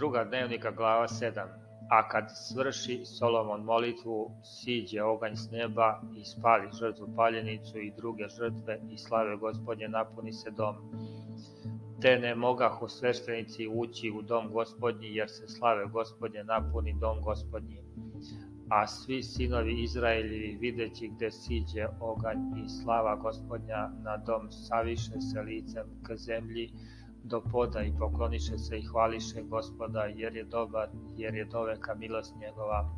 druga dnevnika glava 7. A kad svrši Solomon molitvu, siđe oganj s neba i spali žrtvu paljenicu i druge žrtve i slave gospodnje napuni se dom. Te ne mogahu sveštenici ući u dom gospodnji, jer se slave gospodnje napuni dom gospodnji. A svi sinovi Izraeljevi videći gde siđe oganj i slava gospodnja na dom, saviše se licem k zemlji, do poda i pokloniše se i hvališe gospoda, jer je dobar, jer je doveka milost njegova.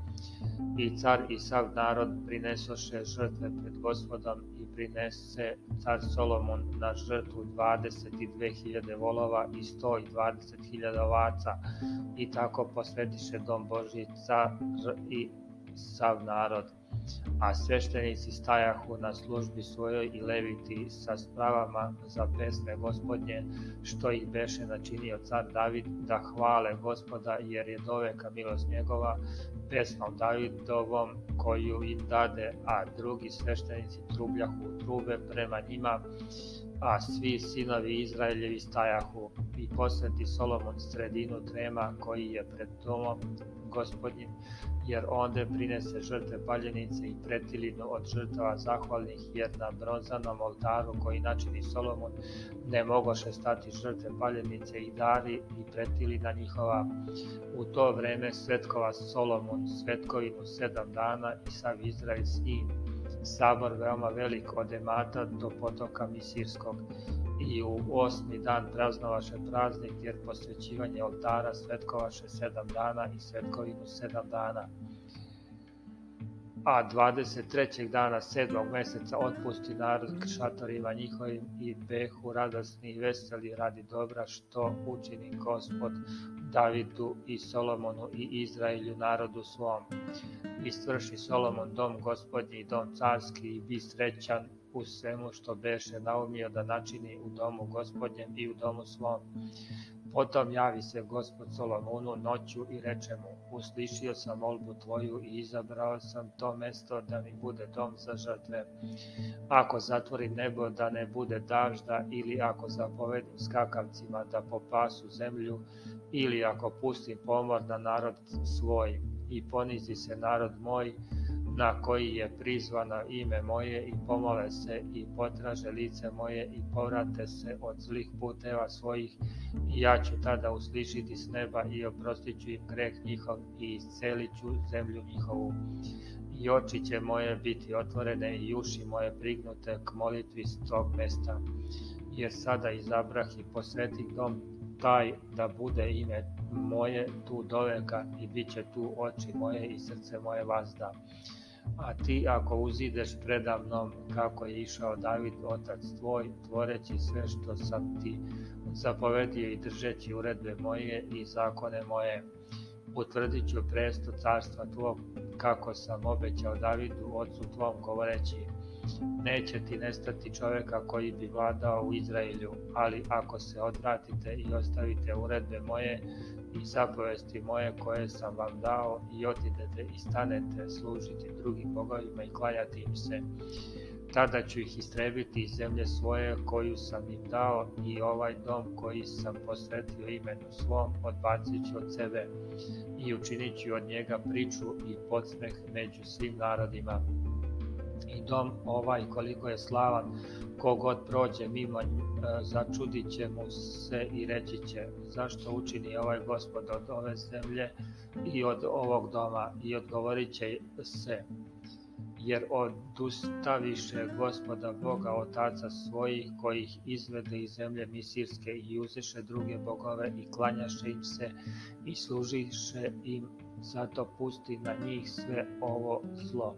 I car i sav narod prinesoše žrtve pred gospodom i prinese car Solomon na žrtvu 22.000 volova i 120.000 ovaca i tako posvetiše dom Božji car i sav narod a sveštenici stajahu na službi svojoj i leviti sa spravama za pesme gospodnje, što ih beše načinio car David, da hvale gospoda, jer je doveka milost njegova, pesmom Davidovom koju im dade, a drugi sveštenici trubljahu trube prema njima, a svi sinovi Izraeljevi stajahu i posveti Solomon sredinu trema koji je pred domom gospodnjim, jer onde prinese žrtve paljenice i pretilinu od žrtava zahvalnih, jer na bronzanom oltaru koji načini Solomon ne mogoše stati žrtve paljenice i dari i pretilina njihova. U to vreme svetkova Solomon svetkovinu sedam dana i sav Izrael s njim, sabor veoma velik od Emata do potoka Misirskog i u osmi dan praznovaše praznik jer posvećivanje oltara svetkovaše sedam dana i svetkovinu sedam dana. A 23. dana sedmog meseca otpusti narod šatorima njihovim i behu radosni i veseli radi dobra što učini gospod Davidu i Solomonu i Izraelju narodu svom. I Solomon dom gospodnji i dom carski i bi srećan u svemu što beše naumio da načini u domu gospodnjem i u domu svom. Potom javi se gospod Solomonu noću i reče mu, uslišio sam molbu tvoju i izabrao sam to mesto da mi bude dom za žrtve. Ako zatvori nebo da ne bude dažda ili ako zapovedim skakavcima da popasu zemlju ili ako pustim pomor na narod svoj i ponizi se narod moj, na koji je prizvano ime moje i pomole se i potraže lice moje i povrate se od zlih puteva svojih i ja ću tada uslišiti s neba i oprostit ću im greh njihov i iscelit ću zemlju njihovu. I oči će moje biti otvorene i uši moje prignute k molitvi s tog mesta. Jer sada izabrah i posvetih dom taj da bude ime moje tu doveka i bit će tu oči moje i srce moje vazda a ti ako uzideš predavnom kako je išao David otac tvoj, tvoreći sve što sam ti zapovedio i držeći uredbe moje i zakone moje, utvrdit ću presto carstva tvog kako sam obećao Davidu ocu tvom govoreći neće ti nestati čoveka koji bi vladao u Izraelju, ali ako se odvratite i ostavite uredbe moje i zapovesti moje koje sam vam dao i otidete i stanete služiti drugim bogovima i klanjati im se, tada ću ih istrebiti iz zemlje svoje koju sam im dao i ovaj dom koji sam posvetio imenu svom odbacit ću od sebe i učinit ću od njega priču i podsmeh među svim narodima i dom ovaj koliko je slavan, kogod prođe mimo e, začudit će mu se i reći će zašto učini ovaj gospod od ove zemlje i od ovog doma i odgovorit će se jer odustaviše gospoda Boga otaca svojih kojih izvede iz zemlje Misirske i uzeše druge bogove i klanjaše im se i služiše im zato pusti na njih sve ovo zlo.